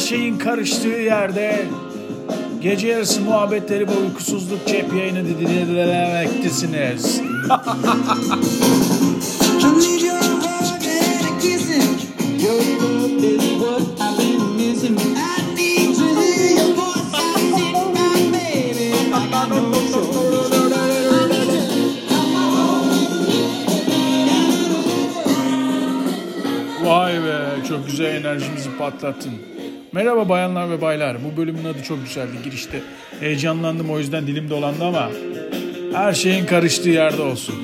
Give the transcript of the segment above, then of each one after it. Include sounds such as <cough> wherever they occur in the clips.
şeyin karıştığı yerde gece yarısı muhabbetleri ve uykusuzluk cep yayını dinlemektesiniz. <laughs> Vay be çok güzel enerjimizi patlattın. Merhaba bayanlar ve baylar. Bu bölümün adı çok güzeldi girişte. Heyecanlandım o yüzden dilim dolandı ama her şeyin karıştığı yerde olsun.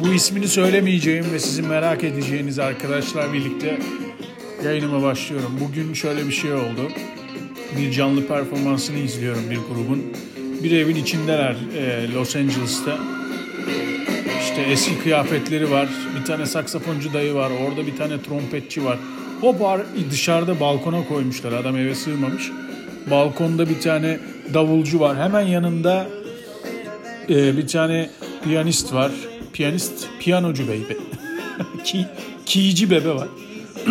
Bu ismini söylemeyeceğim ve sizin merak edeceğiniz arkadaşlar birlikte yayınıma başlıyorum. Bugün şöyle bir şey oldu. Bir canlı performansını izliyorum bir grubun. Bir evin içindeler e, Los Angeles'ta. İşte eski kıyafetleri var. Bir tane saksafoncu dayı var. Orada bir tane trompetçi var. O bar dışarıda balkona koymuşlar. Adam eve sığmamış. Balkonda bir tane davulcu var. Hemen yanında e, bir tane piyanist var. Piyanist, piyanocu bey. <laughs> Ki, kiyici bebe var. <clears throat>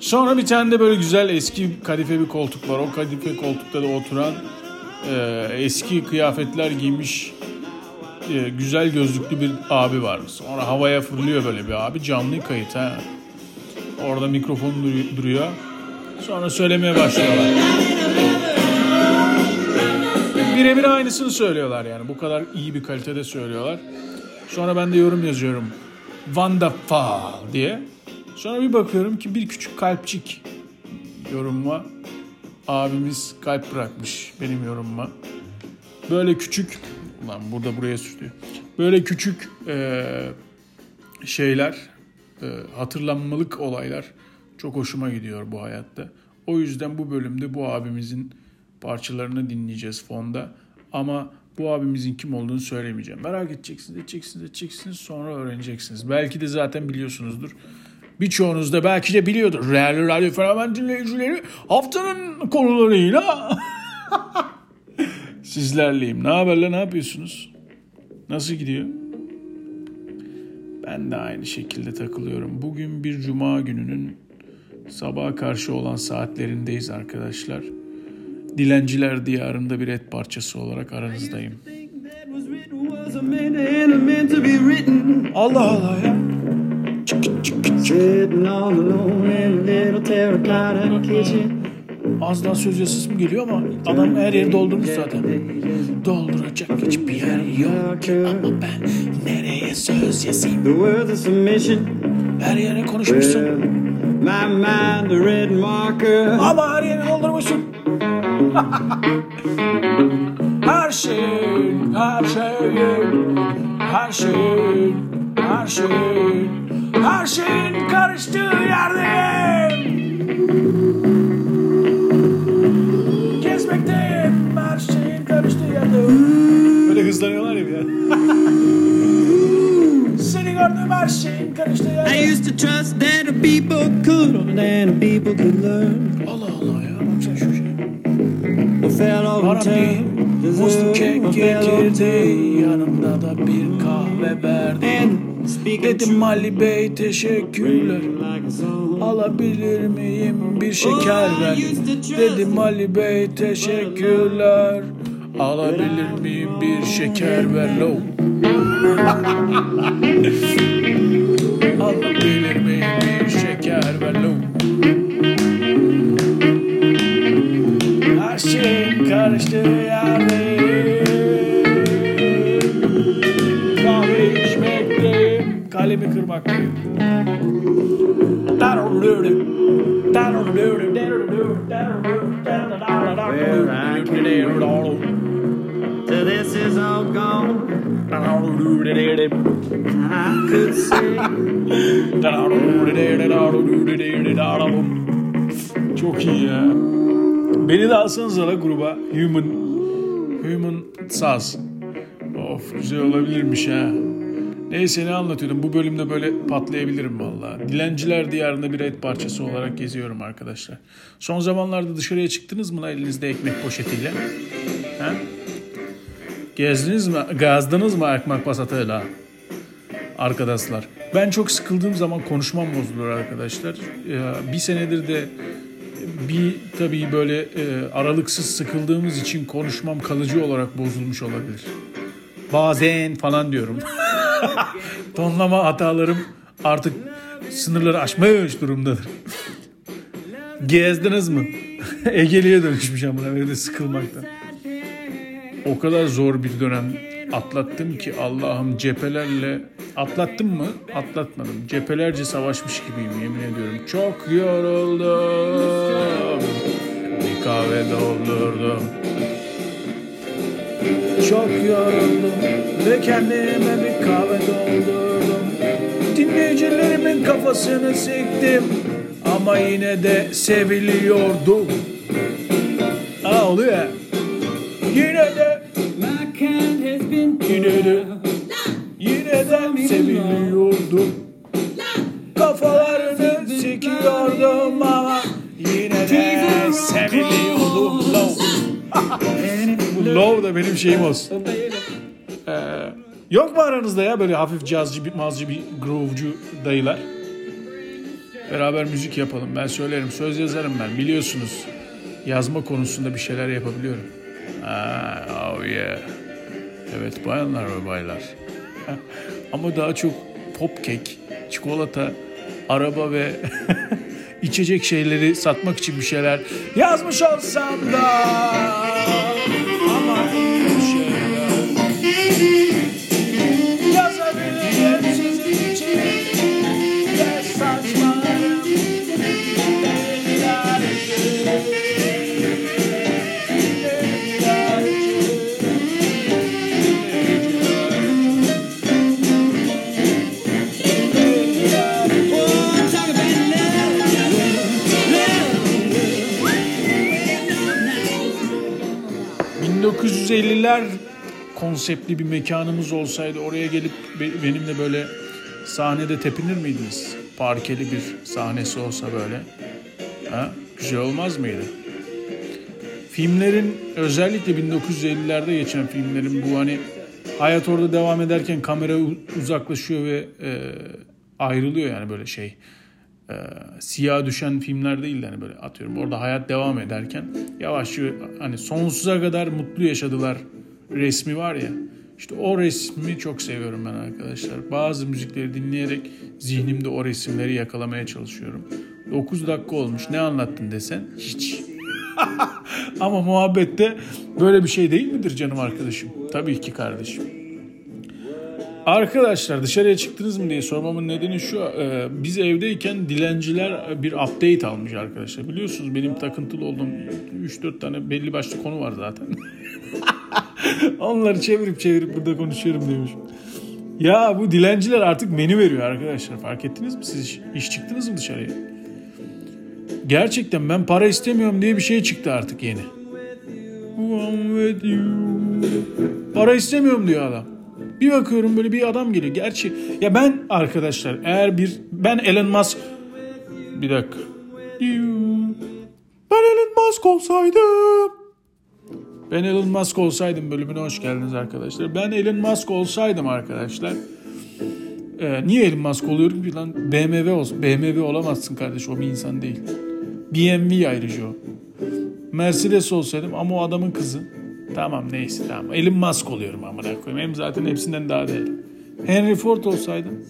Sonra bir tane de böyle güzel eski kadife bir koltuk var. O kadife koltukta da oturan e, eski kıyafetler giymiş e, güzel gözlüklü bir abi var. Sonra havaya fırlıyor böyle bir abi. Canlı kayıt ha. Orada mikrofon dur- duruyor. Sonra söylemeye başlıyorlar. Birebir aynısını söylüyorlar yani. Bu kadar iyi bir kalitede söylüyorlar. Sonra ben de yorum yazıyorum. Wonderful diye. Sonra bir bakıyorum ki bir küçük kalpçik yorumuma abimiz kalp bırakmış benim yorumuma. Böyle küçük ulan burada buraya sürüyor. Böyle küçük e, şeyler e, hatırlanmalık olaylar çok hoşuma gidiyor bu hayatta. O yüzden bu bölümde bu abimizin parçalarını dinleyeceğiz fonda. Ama bu abimizin kim olduğunu söylemeyeceğim. Merak edeceksiniz, edeceksiniz, edeceksiniz sonra öğreneceksiniz. Belki de zaten biliyorsunuzdur. Birçoğunuz da belki de biliyordur. Değerli Radyo Fenomen dinleyicileri haftanın konularıyla <laughs> sizlerleyim. Ne haberler, ne yapıyorsunuz? Nasıl gidiyor? Ben de aynı şekilde takılıyorum. Bugün bir cuma gününün sabaha karşı olan saatlerindeyiz arkadaşlar. Dilenciler diyarında bir et parçası olarak aranızdayım. Allah Allah ya. Az daha söz yazısı mı geliyor ama adam her yeri doldurmuş zaten. Dolduracak hiçbir yer yok. Ki ama ben nereye söz yazayım? Her yere konuşmuşsun. Ama her yeri doldurmuşsun. <laughs> her şey, her şey, her şey, her şey, her şeyin karıştığı yerdeyim. Gezmekteyim, her şeyin karıştığı yerdeyim. Böyle hızlanıyorlar ya bir an. Seni gördüm her şeyin karıştığı I yerdeyim. used to trust that the people could, and the people could learn. Allah Allah ya, bak sen şu şey. Deserves muz kek a fellow getirdi Dedim Ali Bey teşekkürler. Alabilir miyim bir şeker ver? Dedim Ali Bey teşekkürler. Alabilir miyim bir şeker ver? Lo. <laughs> Alabilir miyim bir şeker ver? Lo. Her şeyin karıştığı yerdeyim içmekteyim Kalemi kırmaktayım Till this is all gone. I could say Çok iyi ya. Beni de alsanız la gruba. Human. Human Saz. Of güzel olabilirmiş ha. Neyse ne anlatıyordum. Bu bölümde böyle patlayabilirim valla. Dilenciler diyarında bir et parçası olarak geziyorum arkadaşlar. Son zamanlarda dışarıya çıktınız mı lan elinizde ekmek poşetiyle? Ha? Gezdiniz mi? Gazdınız mı ekmek pasatıyla? Arkadaşlar. Ben çok sıkıldığım zaman konuşmam bozulur arkadaşlar. Bir senedir de bir tabii böyle e, aralıksız sıkıldığımız için konuşmam kalıcı olarak bozulmuş olabilir. Bazen falan diyorum. <laughs> <laughs> Tonlama hatalarım artık sınırları aşmış durumdadır. Gezdiniz mi? <laughs> Egeli'ye dönüşmüş amına böyle de sıkılmaktan. O kadar zor bir dönem atlattım ki Allah'ım cephelerle atlattım mı? Atlatmadım. Cephelerce savaşmış gibiyim yemin ediyorum. Çok yoruldum. Bir kahve doldurdum. Çok yoruldum ve kendime bir kahve doldurdum. Dinleyicilerimin kafasını siktim ama yine de seviliyordum. Ya. Yine de My kind has been yine de yine de seviliyordum. Kafalarını sikiyordum ama yine de seviliyordum. Bu low da benim şeyim olsun. Ee, yok mu aranızda ya böyle hafif cazcı, bir, mazcı bir groove'cu dayılar? Beraber müzik yapalım. Ben söylerim, söz yazarım ben. Biliyorsunuz yazma konusunda bir şeyler yapabiliyorum. Ha, oh yeah. Evet bayanlar ve baylar. <laughs> Ama daha çok pop kek, çikolata, araba ve <laughs> içecek şeyleri satmak için bir şeyler yazmış olsam da 1950'ler konseptli bir mekanımız olsaydı oraya gelip be- benimle böyle sahnede tepinir miydiniz? Parkeli bir sahnesi olsa böyle. Ha? Güzel olmaz mıydı? Filmlerin özellikle 1950'lerde geçen filmlerin bu hani hayat orada devam ederken kamera uzaklaşıyor ve e, ayrılıyor yani böyle şey e, siyah düşen filmler değil de hani böyle atıyorum orada hayat devam ederken yavaş hani sonsuza kadar mutlu yaşadılar resmi var ya işte o resmi çok seviyorum ben arkadaşlar. Bazı müzikleri dinleyerek zihnimde o resimleri yakalamaya çalışıyorum. 9 dakika olmuş ne anlattın desen hiç. <laughs> Ama muhabbette böyle bir şey değil midir canım arkadaşım? Tabii ki kardeşim. Arkadaşlar dışarıya çıktınız mı diye sormamın nedeni şu. e, biz evdeyken dilenciler bir update almış arkadaşlar. Biliyorsunuz benim takıntılı olduğum 3-4 tane belli başlı konu var zaten. <laughs> Onları çevirip çevirip burada konuşuyorum demiş. Ya bu dilenciler artık menü veriyor arkadaşlar. Fark ettiniz mi siz? Hiç, hiç çıktınız mı dışarıya? Gerçekten ben para istemiyorum diye bir şey çıktı artık yeni. Para istemiyorum diyor adam. Bir bakıyorum böyle bir adam geliyor. Gerçi ya ben arkadaşlar eğer bir ben Elon Musk bir dakika. Ben Elon Musk olsaydım. Ben Elon Musk olsaydım bölümüne hoş geldiniz arkadaşlar. Ben Elon Musk olsaydım arkadaşlar. Ee, niye Elon Musk oluyorum ki lan? BMW olsun. BMW olamazsın kardeş o bir insan değil. BMW ayrıca o. Mercedes olsaydım ama o adamın kızı. Tamam neyse tamam. Elon Musk oluyorum amına koyayım. Hem zaten hepsinden daha değil. Henry Ford olsaydım.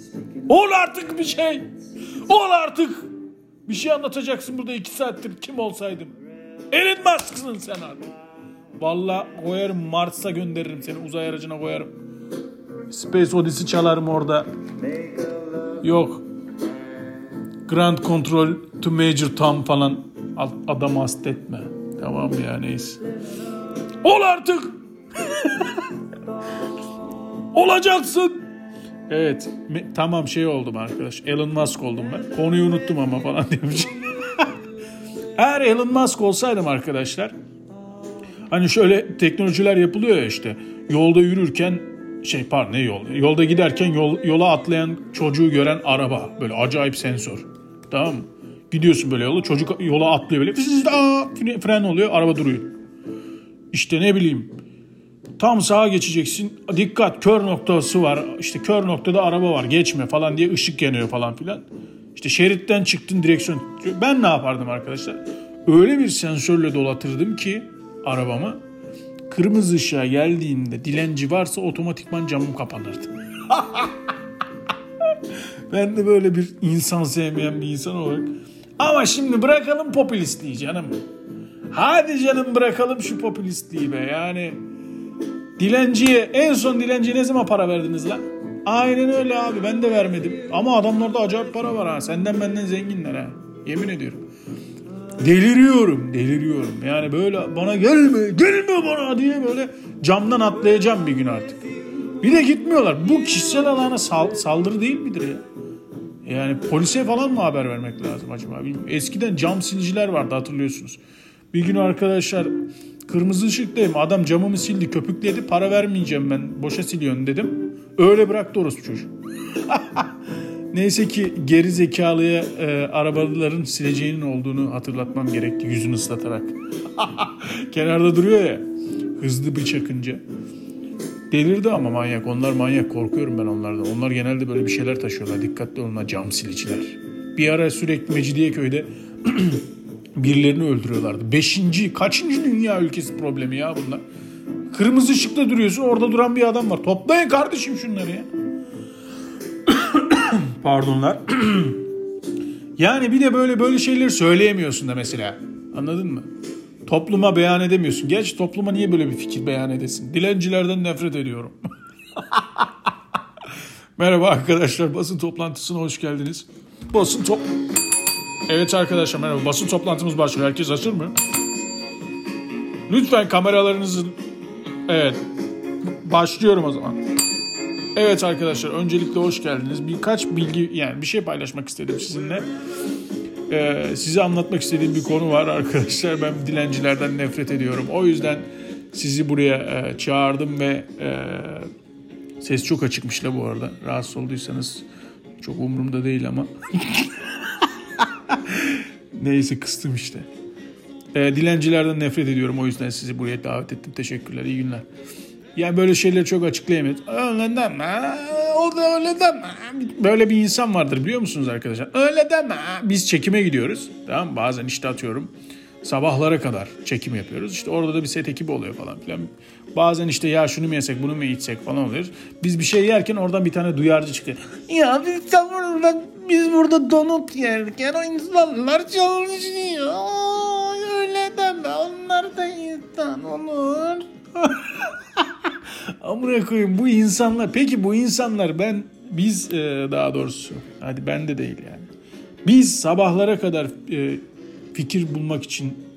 Ol artık bir şey. Ol artık. Bir şey anlatacaksın burada iki saattir kim olsaydım. Elon Musk'sın sen artık. Valla koyarım Mars'a gönderirim seni uzay aracına koyarım. Space Odyssey çalarım orada. Yok. Grand Control to Major Tom falan Ad- adam hastetme. Tamam ya neyse. Ol artık. Olacaksın. Evet. tamam şey oldum arkadaş. Elon Musk oldum ben. Konuyu unuttum ama falan demiş. Eğer Elon Musk olsaydım arkadaşlar Hani şöyle teknolojiler yapılıyor ya işte. Yolda yürürken şey pardon ne yol? Yolda giderken yol, yola atlayan çocuğu gören araba. Böyle acayip sensör. Tamam mı? Gidiyorsun böyle yola çocuk yola atlıyor böyle. Fren oluyor araba duruyor. İşte ne bileyim. Tam sağa geçeceksin. Dikkat kör noktası var. İşte kör noktada araba var geçme falan diye ışık yanıyor falan filan. İşte şeritten çıktın direksiyon. Ben ne yapardım arkadaşlar? Öyle bir sensörle dolatırdım ki arabamı kırmızı ışığa geldiğinde dilenci varsa otomatikman camım kapanırdı. <laughs> ben de böyle bir insan sevmeyen bir insan olarak. Ama şimdi bırakalım popülistliği canım. Hadi canım bırakalım şu popülistliği be yani. Dilenciye en son dilenciye ne zaman para verdiniz lan? Aynen öyle abi ben de vermedim. Ama adamlarda acayip para var ha. Senden benden zenginler ha. Yemin ediyorum. Deliriyorum, deliriyorum. Yani böyle bana gelme, gelme bana diye böyle camdan atlayacağım bir gün artık. Bir de gitmiyorlar. Bu kişisel alana sal- saldırı değil midir ya? Yani polise falan mı haber vermek lazım acaba? Bilmiyorum. Eskiden cam siliciler vardı hatırlıyorsunuz. Bir gün arkadaşlar kırmızı ışıktayım. Adam camımı sildi, köpükledi. Para vermeyeceğim ben. Boşa siliyorsun dedim. Öyle bıraktı orası çocuk. <laughs> Neyse ki geri zekalıya e, arabaların sileceğinin olduğunu hatırlatmam gerekti yüzünü ıslatarak. <laughs> Kenarda duruyor ya hızlı bir çakınca. Delirdi ama manyak. Onlar manyak. Korkuyorum ben onlardan. Onlar genelde böyle bir şeyler taşıyorlar. Dikkatli olun cam siliciler. Bir ara sürekli Mecidiyeköy'de <clears throat> birilerini öldürüyorlardı. Beşinci, kaçıncı dünya ülkesi problemi ya bunlar. Kırmızı ışıkta duruyorsun orada duran bir adam var. Toplayın kardeşim şunları ya. <coughs> Pardonlar. <coughs> yani bir de böyle böyle şeyleri söyleyemiyorsun da mesela. Anladın mı? Topluma beyan edemiyorsun. Gerçi topluma niye böyle bir fikir beyan edesin? Dilencilerden nefret ediyorum. <laughs> Merhaba arkadaşlar. Basın toplantısına hoş geldiniz. Basın top... Evet arkadaşlar merhaba. Basın toplantımız başlıyor. Herkes hazır mı? Lütfen kameralarınızı... Evet. Başlıyorum o zaman. Evet arkadaşlar öncelikle hoş geldiniz. Birkaç bilgi yani bir şey paylaşmak istedim sizinle. Ee, size anlatmak istediğim bir konu var arkadaşlar. Ben dilencilerden nefret ediyorum. O yüzden sizi buraya e, çağırdım ve e, ses çok açıkmış la bu arada. Rahatsız olduysanız çok umurumda değil ama. <laughs> Neyse kıstım işte. E, dilencilerden nefret ediyorum. O yüzden sizi buraya davet ettim. Teşekkürler. İyi günler. Yani böyle şeyleri çok açıklayamıyoruz. Öyle deme. O da öyle deme. Böyle bir insan vardır biliyor musunuz arkadaşlar? Öyle deme. Biz çekime gidiyoruz. Tamam? Bazen işte atıyorum. Sabahlara kadar çekim yapıyoruz. İşte orada da bir set ekibi oluyor falan filan. Bazen işte ya şunu mu yesek bunu mu içsek falan oluyor. Biz bir şey yerken oradan bir tane duyarcı çıkıyor. Ya biz burada, biz burada donut yerken o insanlar çalışıyor. Öyle deme. Onlar da insan olur. <laughs> Amına koyayım bu insanlar peki bu insanlar ben biz e, daha doğrusu hadi ben de değil yani. Biz sabahlara kadar e, fikir bulmak için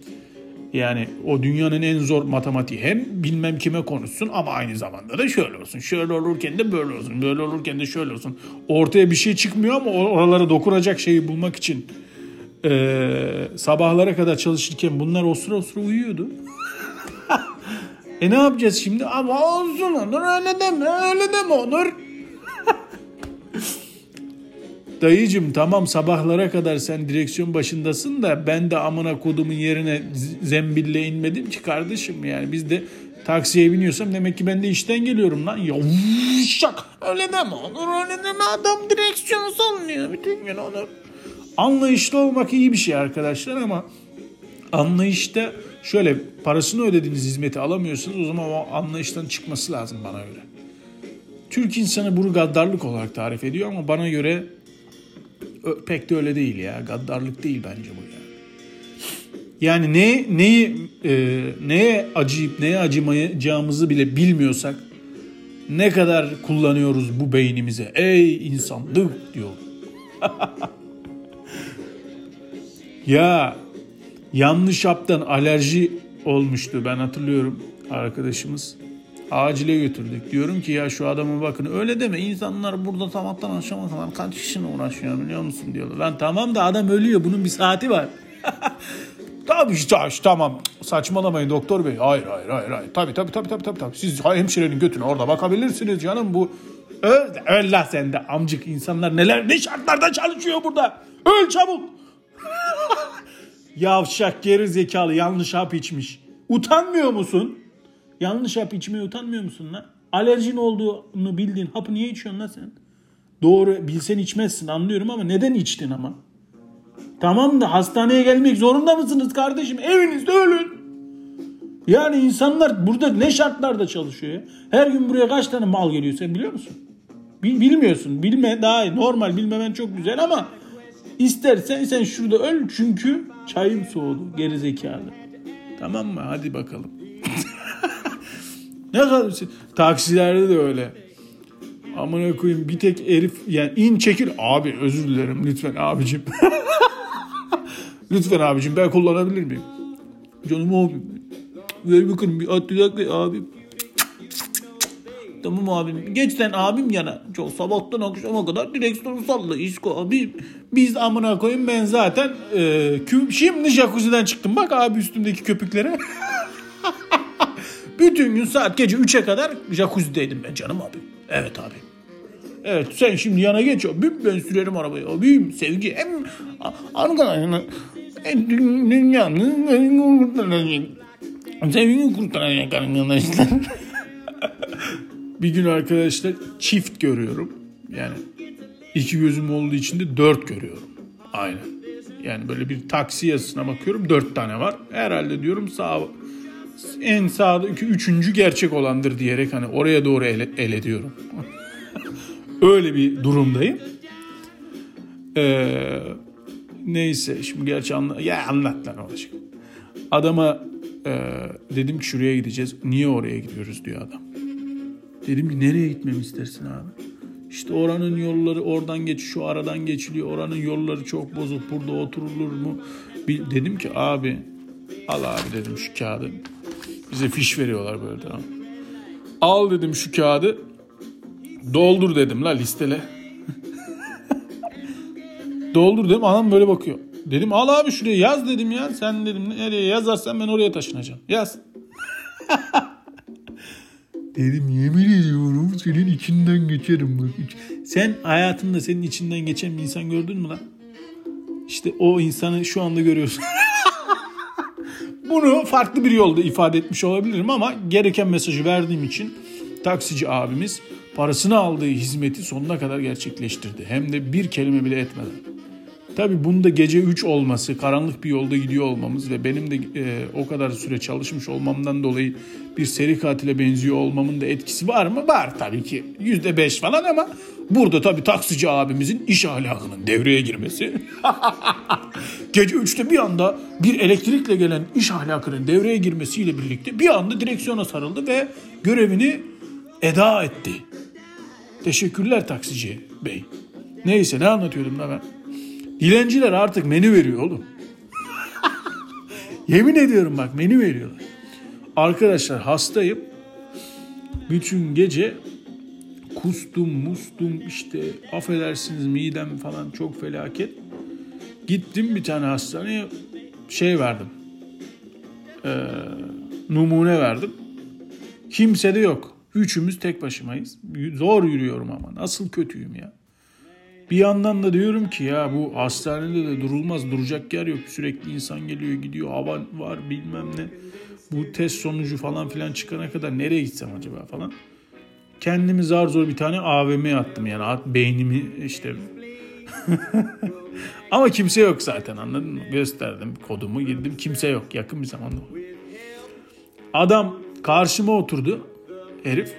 yani o dünyanın en zor matematiği hem bilmem kime konuşsun ama aynı zamanda da şöyle olsun. Şöyle olurken de böyle olsun. Böyle olurken de şöyle olsun. Ortaya bir şey çıkmıyor ama oralara dokunacak şeyi bulmak için e, sabahlara kadar çalışırken bunlar osura osura uyuyordu. <laughs> E ne yapacağız şimdi? Ama olsun Onur öyle deme öyle deme Onur. <laughs> Dayıcım tamam sabahlara kadar sen direksiyon başındasın da ben de amına kodumun yerine zembille inmedim ki kardeşim yani biz de taksiye biniyorsam demek ki ben de işten geliyorum lan. Ya şak öyle deme Onur öyle deme adam direksiyonu sallıyor bütün gün Onur. Anlayışlı olmak iyi bir şey arkadaşlar ama anlayışta şöyle parasını ödediğiniz hizmeti alamıyorsunuz o zaman o anlayıştan çıkması lazım bana göre. Türk insanı bunu gaddarlık olarak tarif ediyor ama bana göre pek de öyle değil ya. Gaddarlık değil bence bu yani. Yani ne neyi e, neye acıyıp neye acımayacağımızı bile bilmiyorsak ne kadar kullanıyoruz bu beynimize. Ey insanlık diyor. <laughs> ya yanlış haptan alerji olmuştu ben hatırlıyorum arkadaşımız. Acile götürdük. Diyorum ki ya şu adama bakın öyle deme insanlar burada sabahtan akşama kadar kaç kişinin uğraşıyor biliyor musun diyorlar. Lan tamam da adam ölüyor bunun bir saati var. <laughs> tabii işte tamam saçmalamayın doktor bey. Hayır hayır hayır hayır. Tabii tabii tabii tabii tabii. tabii. Siz hemşirenin götüne orada bakabilirsiniz canım bu. Öl, öl la sen de amcık insanlar neler ne şartlarda çalışıyor burada. Öl çabuk. <laughs> Yavşak geri zekalı yanlış hap içmiş. Utanmıyor musun? Yanlış hap içmeye utanmıyor musun lan? Alerjin olduğunu bildiğin hapı niye içiyorsun lan sen? Doğru bilsen içmezsin anlıyorum ama neden içtin ama? Tamam da hastaneye gelmek zorunda mısınız kardeşim? Evinizde ölün. Yani insanlar burada ne şartlarda çalışıyor ya? Her gün buraya kaç tane mal geliyor sen biliyor musun? Bil- bilmiyorsun. Bilme daha iyi. Normal bilmemen çok güzel ama istersen sen şurada öl çünkü çayım soğudu. Geri zekalı. Tamam mı? Hadi bakalım. <laughs> ne kadar taksilerde de öyle. Amına koyayım bir tek herif yani in çekil abi özür dilerim lütfen abicim. <laughs> lütfen abicim ben kullanabilir miyim? Canım abim. Ver bakın bir at bir abim. Tamam abim. Geç sen abim yana. Çok sabahtan akşama kadar direksiyonu salla İsko abi. Biz amına koyayım ben zaten e, kü- şimdi jacuzzi'den çıktım. Bak abi üstümdeki köpüklere. <laughs> Bütün gün saat gece 3'e kadar jacuzzi'deydim ben canım abim. Evet abi. Evet sen şimdi yana geç abim ben sürerim arabayı abim sevgi hem arkadaşlar en dünyanın en kurtaracak sevgini kurtaracak arkadaşlar. <laughs> bir gün arkadaşlar çift görüyorum. Yani iki gözüm olduğu için de dört görüyorum. Aynen. Yani böyle bir taksi yazısına bakıyorum dört tane var. Herhalde diyorum sağ en sağdaki üçüncü gerçek olandır diyerek hani oraya doğru el, el ediyorum. <laughs> Öyle bir durumdayım. Ee, neyse şimdi gerçi anla ya anlat lan olacak. Adama e, dedim ki şuraya gideceğiz. Niye oraya gidiyoruz diyor adam. Dedim ki nereye gitmemi istersin abi? İşte oranın yolları oradan geç şu aradan geçiliyor. Oranın yolları çok bozuk. Burada oturulur mu? Dedim ki abi al abi dedim şu kağıdı. Bize fiş veriyorlar böyle tamam. Al dedim şu kağıdı. Doldur dedim la listele. <laughs> Doldur dedim adam böyle bakıyor. Dedim al abi şuraya yaz dedim ya. Sen dedim nereye yazarsan ben oraya taşınacağım. Yaz. <laughs> dedim yemin ediyorum senin içinden geçerim. bak. Sen hayatında senin içinden geçen bir insan gördün mü lan? İşte o insanı şu anda görüyorsun. <laughs> Bunu farklı bir yolda ifade etmiş olabilirim ama gereken mesajı verdiğim için taksici abimiz parasını aldığı hizmeti sonuna kadar gerçekleştirdi. Hem de bir kelime bile etmeden. Tabi bunda gece 3 olması, karanlık bir yolda gidiyor olmamız ve benim de e, o kadar süre çalışmış olmamdan dolayı bir seri katile benziyor olmamın da etkisi var mı? Var tabii ki. %5 falan ama burada tabii taksici abimizin iş ahlakının devreye girmesi. <laughs> gece 3'te bir anda bir elektrikle gelen iş ahlakının devreye girmesiyle birlikte bir anda direksiyona sarıldı ve görevini eda etti. Teşekkürler taksici bey. Neyse ne anlatıyordum da ben. Dilenciler artık menü veriyor oğlum. <laughs> Yemin ediyorum bak menü veriyorlar. Arkadaşlar hastayım. Bütün gece kustum mustum işte affedersiniz midem falan çok felaket. Gittim bir tane hastaneye şey verdim. Ee, numune verdim. Kimse de yok. Üçümüz tek başımayız. Zor yürüyorum ama. Nasıl kötüyüm ya. Bir yandan da diyorum ki ya bu hastanede de durulmaz. Duracak yer yok. Sürekli insan geliyor gidiyor. Hava var bilmem ne. Bu test sonucu falan filan çıkana kadar nereye gitsem acaba falan. Kendimi zar zor bir tane AVM'ye attım yani. Beynimi işte. <laughs> Ama kimse yok zaten anladın mı? Gösterdim kodumu girdim. Kimse yok yakın bir zamanda. Adam karşıma oturdu. Herif.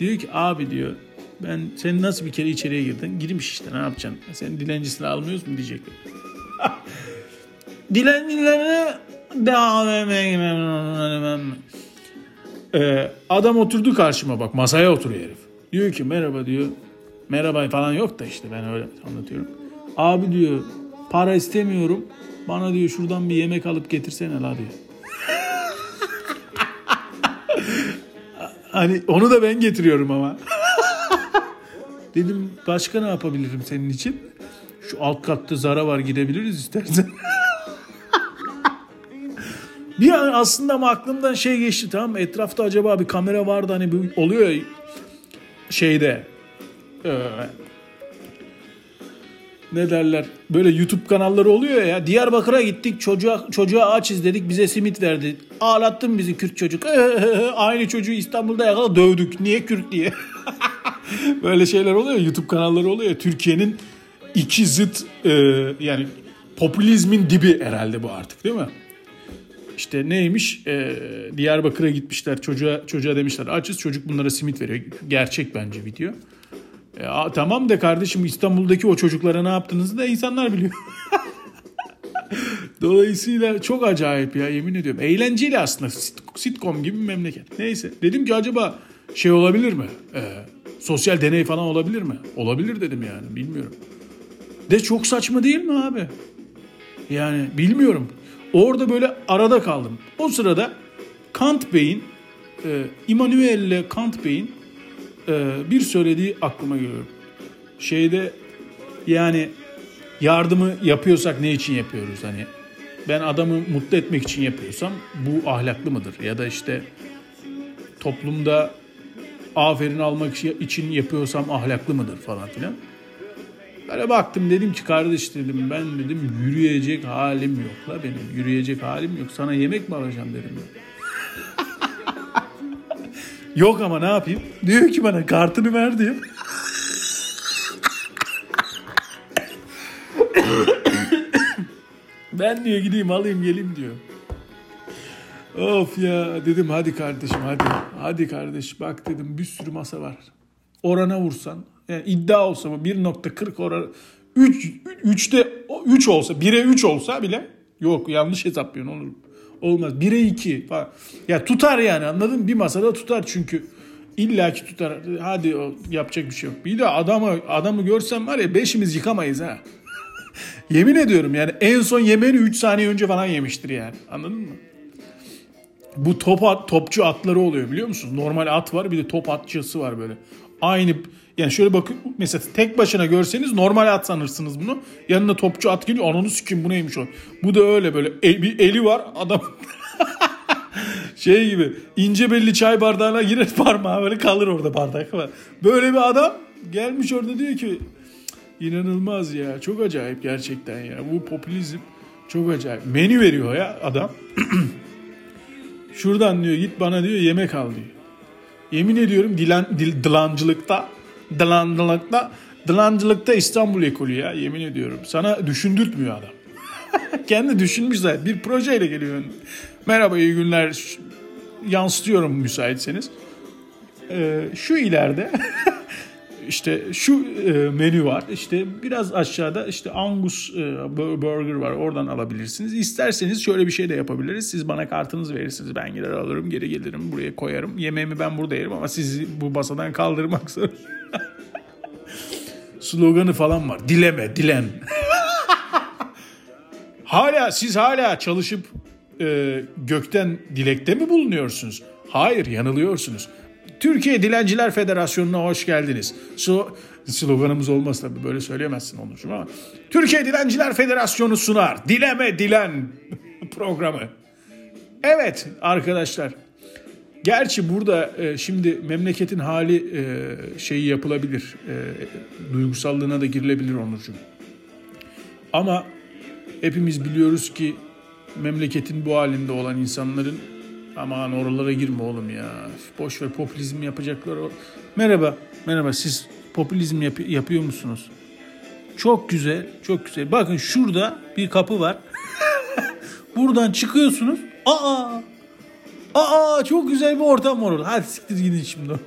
Diyor ki abi diyor ben sen nasıl bir kere içeriye girdin? Girmiş işte ne yapacaksın? Sen dilencisini almıyoruz mu diyecekler. <laughs> Dilencilere devam etmem. Ee, adam oturdu karşıma bak masaya oturuyor herif. Diyor ki merhaba diyor. Merhaba falan yok da işte ben öyle anlatıyorum. Abi diyor para istemiyorum. Bana diyor şuradan bir yemek alıp getirsene la diyor. hani onu da ben getiriyorum ama. Dedim başka ne yapabilirim senin için? Şu alt katta Zara var gidebiliriz istersen. Bir an aslında ama aklımdan şey geçti tamam? Etrafta acaba bir kamera vardı hani bir oluyor şeyde. Ee, ne derler böyle YouTube kanalları oluyor ya. Diyarbakır'a gittik çocuğa, çocuğa aç izledik bize simit verdi. Ağlattın bizi Kürt çocuk. <laughs> Aynı çocuğu İstanbul'da yakala dövdük. Niye Kürt diye. <laughs> böyle şeyler oluyor YouTube kanalları oluyor. Türkiye'nin iki zıt e, yani popülizmin dibi herhalde bu artık değil mi? İşte neymiş? Ee, Diyarbakır'a gitmişler. Çocuğa çocuğa demişler açız. Çocuk bunlara simit veriyor. Gerçek bence video. E, a, tamam de kardeşim İstanbul'daki o çocuklara ne yaptığınızı da insanlar biliyor. <laughs> Dolayısıyla çok acayip ya yemin ediyorum. Eğlenceli aslında sitcom gibi bir memleket. Neyse dedim ki acaba şey olabilir mi? Ee, sosyal deney falan olabilir mi? Olabilir dedim yani bilmiyorum. De çok saçma değil mi abi? Yani bilmiyorum. Orada böyle arada kaldım. O sırada Kant Bey'in, e, Immanuel Kant Bey'in e, bir söylediği aklıma geliyor. Şeyde yani yardımı yapıyorsak ne için yapıyoruz? Hani ben adamı mutlu etmek için yapıyorsam bu ahlaklı mıdır? Ya da işte toplumda aferin almak için yapıyorsam ahlaklı mıdır falan filan. Böyle baktım dedim ki kardeş dedim ben dedim yürüyecek halim yok la benim. Yürüyecek halim yok. Sana yemek mi alacağım dedim. <laughs> yok ama ne yapayım? Diyor ki bana kartını ver diyor. <laughs> ben diyor gideyim alayım geleyim diyor. Of ya dedim hadi kardeşim hadi. Hadi kardeş bak dedim bir sürü masa var. Orana vursan yani iddia olsa bu 1.40 oran 3 3'te 3 olsa 1'e 3 olsa bile yok yanlış hesaplıyorsun olur. Olmaz. 1'e 2 falan. Ya tutar yani anladın? Bir masada tutar çünkü illaki tutar. Hadi yapacak bir şey yok. Bir de adamı adamı görsem var ya beşimiz yıkamayız ha. <laughs> Yemin ediyorum yani en son yemeğini 3 saniye önce falan yemiştir yani. Anladın mı? Bu top at, topçu atları oluyor biliyor musun? Normal at var bir de top atçısı var böyle. Aynı yani şöyle bakın mesela tek başına görseniz normal at sanırsınız bunu. Yanına topçu at geliyor. Ananı sikim bu neymiş o. Bu da öyle böyle el, bir eli var adam <laughs> şey gibi ince belli çay bardağına girer <laughs> parmağı böyle kalır orada bardak var. Böyle bir adam gelmiş orada diyor ki inanılmaz ya çok acayip gerçekten ya bu popülizm çok acayip. Menü veriyor ya adam. <clears throat> Şuradan diyor git bana diyor yemek al diyor. Yemin ediyorum dilan, dil, dilancılıkta Dılancılıkta, dılancılıkta İstanbul ekolü ya yemin ediyorum. Sana düşündürtmüyor adam. <laughs> Kendi düşünmüş zaten. Bir projeyle geliyor. Merhaba iyi günler. Yansıtıyorum müsaitseniz. Ee, şu ileride <laughs> işte şu e, menü var. İşte biraz aşağıda işte Angus e, burger var. Oradan alabilirsiniz. İsterseniz şöyle bir şey de yapabiliriz. Siz bana kartınızı verirsiniz. Ben gider alırım, geri gelirim, buraya koyarım. Yemeğimi ben burada yerim ama sizi bu masadan kaldırmak <laughs> zor. Sloganı falan var. Dileme, dilen. hala siz hala çalışıp e, gökten dilekte mi bulunuyorsunuz? Hayır, yanılıyorsunuz. Türkiye Dilenciler Federasyonu'na hoş geldiniz. So, sloganımız olmaz tabii böyle söyleyemezsin Onurcuğum ama. Türkiye Dilenciler Federasyonu sunar. Dileme Dilen <laughs> programı. Evet arkadaşlar. Gerçi burada e, şimdi memleketin hali e, şeyi yapılabilir. E, duygusallığına da girilebilir Onurcuğum. Ama hepimiz biliyoruz ki memleketin bu halinde olan insanların Aman oralara girme oğlum ya. Boş ver popülizm yapacaklar. Merhaba. Merhaba siz popülizm yap- yapıyor musunuz? Çok güzel. Çok güzel. Bakın şurada bir kapı var. <laughs> Buradan çıkıyorsunuz. Aa! Aa çok güzel bir ortam var orada. Hadi siktir gidin şimdi. <laughs>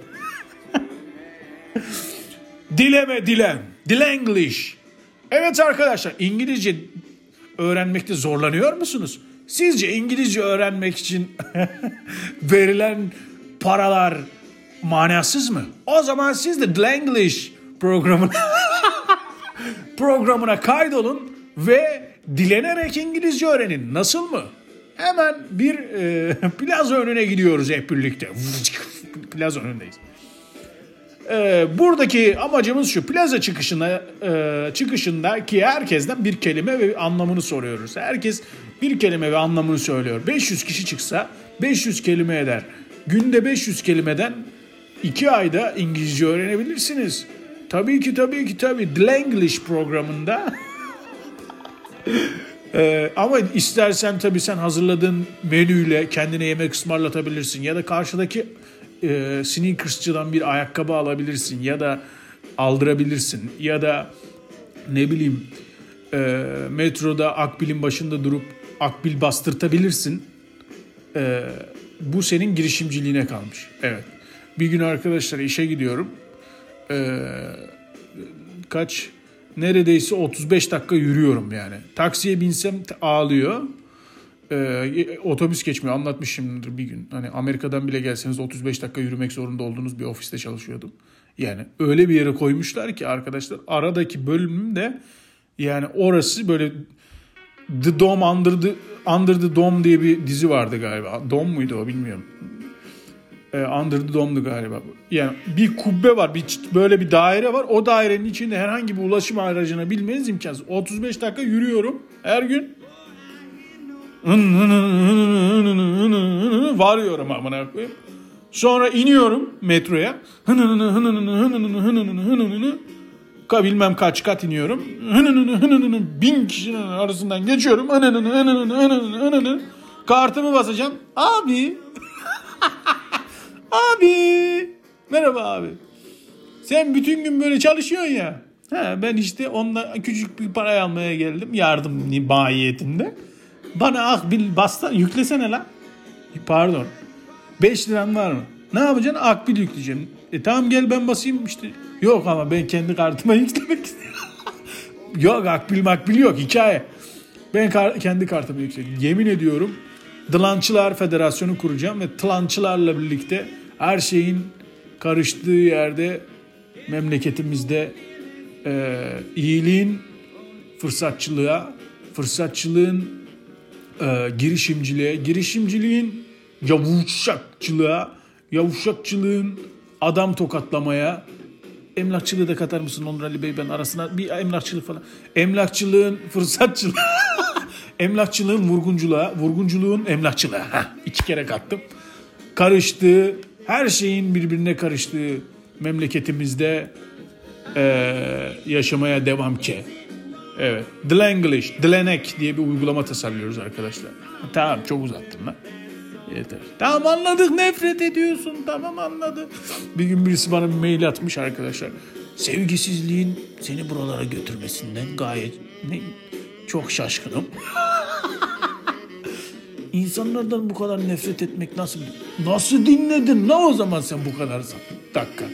Dileme dilen. Dilenglish. Evet arkadaşlar İngilizce öğrenmekte zorlanıyor musunuz? Sizce İngilizce öğrenmek için <laughs> verilen paralar manasız mı? O zaman siz de Dlanglish programına <laughs> programına kaydolun ve dilenerek İngilizce öğrenin. Nasıl mı? Hemen bir e, <laughs> plaza önüne gidiyoruz hep birlikte. <laughs> plaza önündeyiz. E, buradaki amacımız şu. Plaza çıkışına e, çıkışındaki herkesten bir kelime ve anlamını soruyoruz. Herkes bir kelime ve anlamını söylüyor. 500 kişi çıksa 500 kelime eder. Günde 500 kelimeden 2 ayda İngilizce öğrenebilirsiniz. Tabii ki tabii ki tabii. The English programında. <laughs> Ee, ama istersen tabii sen hazırladığın menüyle kendine yemek ısmarlatabilirsin. Ya da karşıdaki e, sneakersçıdan bir ayakkabı alabilirsin. Ya da aldırabilirsin. Ya da ne bileyim e, metroda akbilin başında durup akbil bastırtabilirsin. E, bu senin girişimciliğine kalmış. Evet. Bir gün arkadaşlar işe gidiyorum. E, kaç neredeyse 35 dakika yürüyorum yani. Taksiye binsem ağlıyor. Ee, otobüs geçmiyor. Anlatmışımdır bir gün. Hani Amerika'dan bile gelseniz 35 dakika yürümek zorunda olduğunuz bir ofiste çalışıyordum. Yani öyle bir yere koymuşlar ki arkadaşlar aradaki bölümde yani orası böyle The Dome Under the, Under the Dome diye bir dizi vardı galiba. Dome muydu o bilmiyorum. Ee, Under the Dome'du galiba. Yani bir kubbe var, bir böyle bir daire var. O dairenin içinde herhangi bir ulaşım aracına bilmeniz imkansız. 35 dakika yürüyorum her gün. Varıyorum amına koyayım. Sonra iniyorum metroya. Bilmem kaç kat iniyorum. Bin kişinin arasından geçiyorum. Kartımı basacağım. Abi. Abi. Merhaba abi. Sen bütün gün böyle çalışıyorsun ya. Ha, ben işte ondan küçük bir para almaya geldim. Yardım mahiyetinde. Bana akbil basta yüklesene lan. Pardon. 5 liran var mı? Ne yapacaksın? Akbil yükleyeceğim. E tamam gel ben basayım işte. Yok ama ben kendi kartıma <laughs> yüklemek istiyorum. yok akbil makbil yok hikaye. Ben kar- kendi kartımı yükledim. Yemin ediyorum Dılançılar Federasyonu kuracağım ve tılançılarla birlikte her şeyin karıştığı yerde memleketimizde e, iyiliğin fırsatçılığa, fırsatçılığın e, girişimciliğe, girişimciliğin yavuşakçılığa, yavuşakçılığın adam tokatlamaya, emlakçılığı da katar mısın Onur Ali Bey ben arasına bir emlakçılık falan. Emlakçılığın fırsatçılığı, <laughs> emlakçılığın vurgunculuğa, vurgunculuğun emlakçılığa. Heh, iki kere kattım. Karıştığı, her şeyin birbirine karıştığı memleketimizde eee, yaşamaya devam ki. Evet. Dlanglish, Dlanek diye bir uygulama tasarlıyoruz arkadaşlar. Tamam çok uzattım lan. Yeter. Tamam anladık nefret ediyorsun. Tamam anladık. Bir gün birisi bana bir mail atmış arkadaşlar. Sevgisizliğin seni buralara götürmesinden gayet ne, çok şaşkınım. <laughs> İnsanlardan bu kadar nefret etmek nasıl nasıl dinledin ne o zaman sen bu kadar dakika.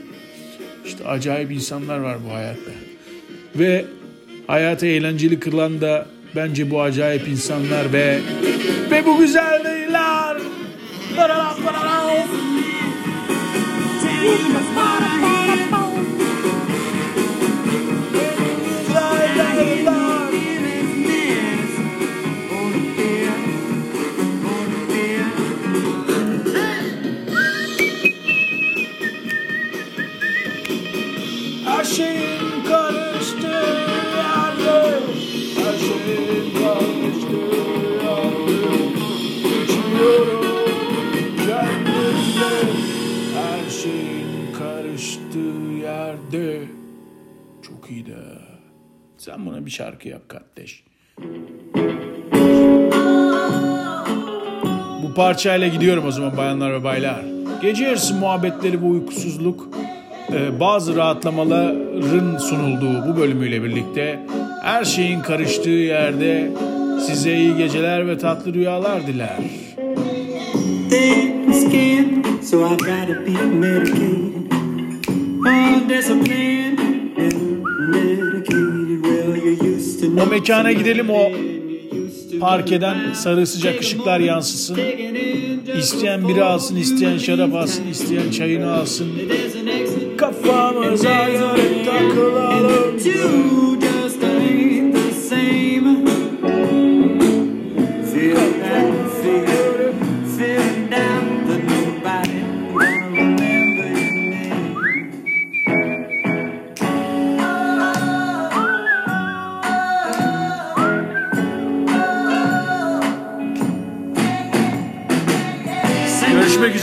İşte acayip insanlar var bu hayatta. Ve hayatı eğlenceli kılan da bence bu acayip insanlar ve ve bu güzel değiller. Her De Sen buna bir şarkı yap kardeş Bu parçayla gidiyorum o zaman bayanlar ve baylar. Gece yarısı muhabbetleri ve uykusuzluk e, bazı rahatlamaların sunulduğu bu bölümüyle birlikte her şeyin karıştığı yerde size iyi geceler ve tatlı rüyalar diler. skin, so I gotta be medicated. And O mekana gidelim o parkeden sarı sıcak ışıklar yansısın. İsteyen biri alsın, isteyen şarap alsın, isteyen çayını alsın. Kafamıza göre takılalım.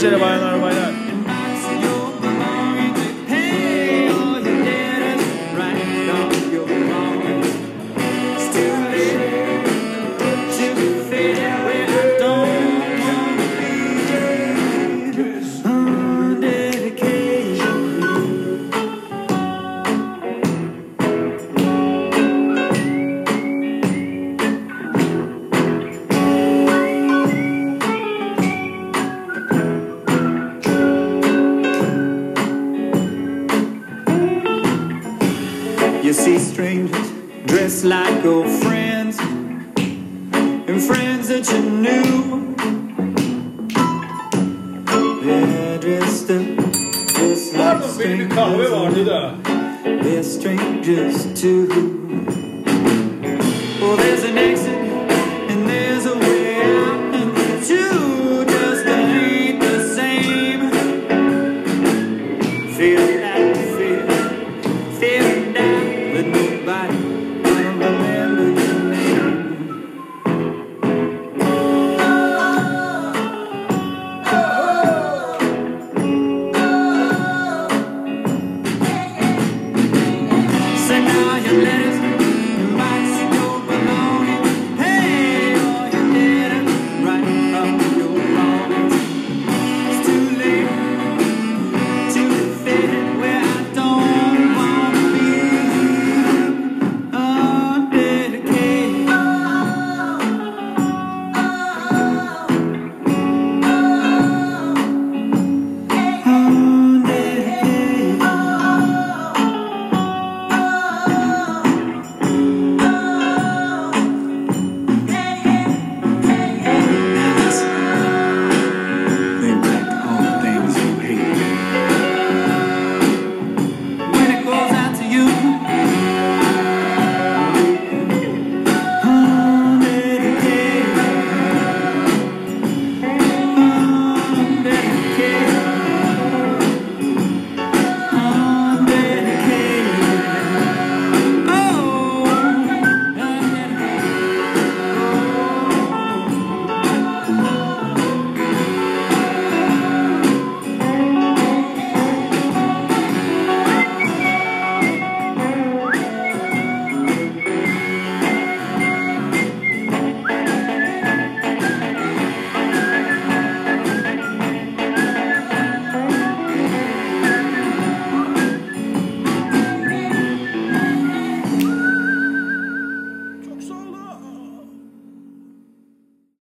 Merhaba. Merhaba. Strangers too. Well, there's an exit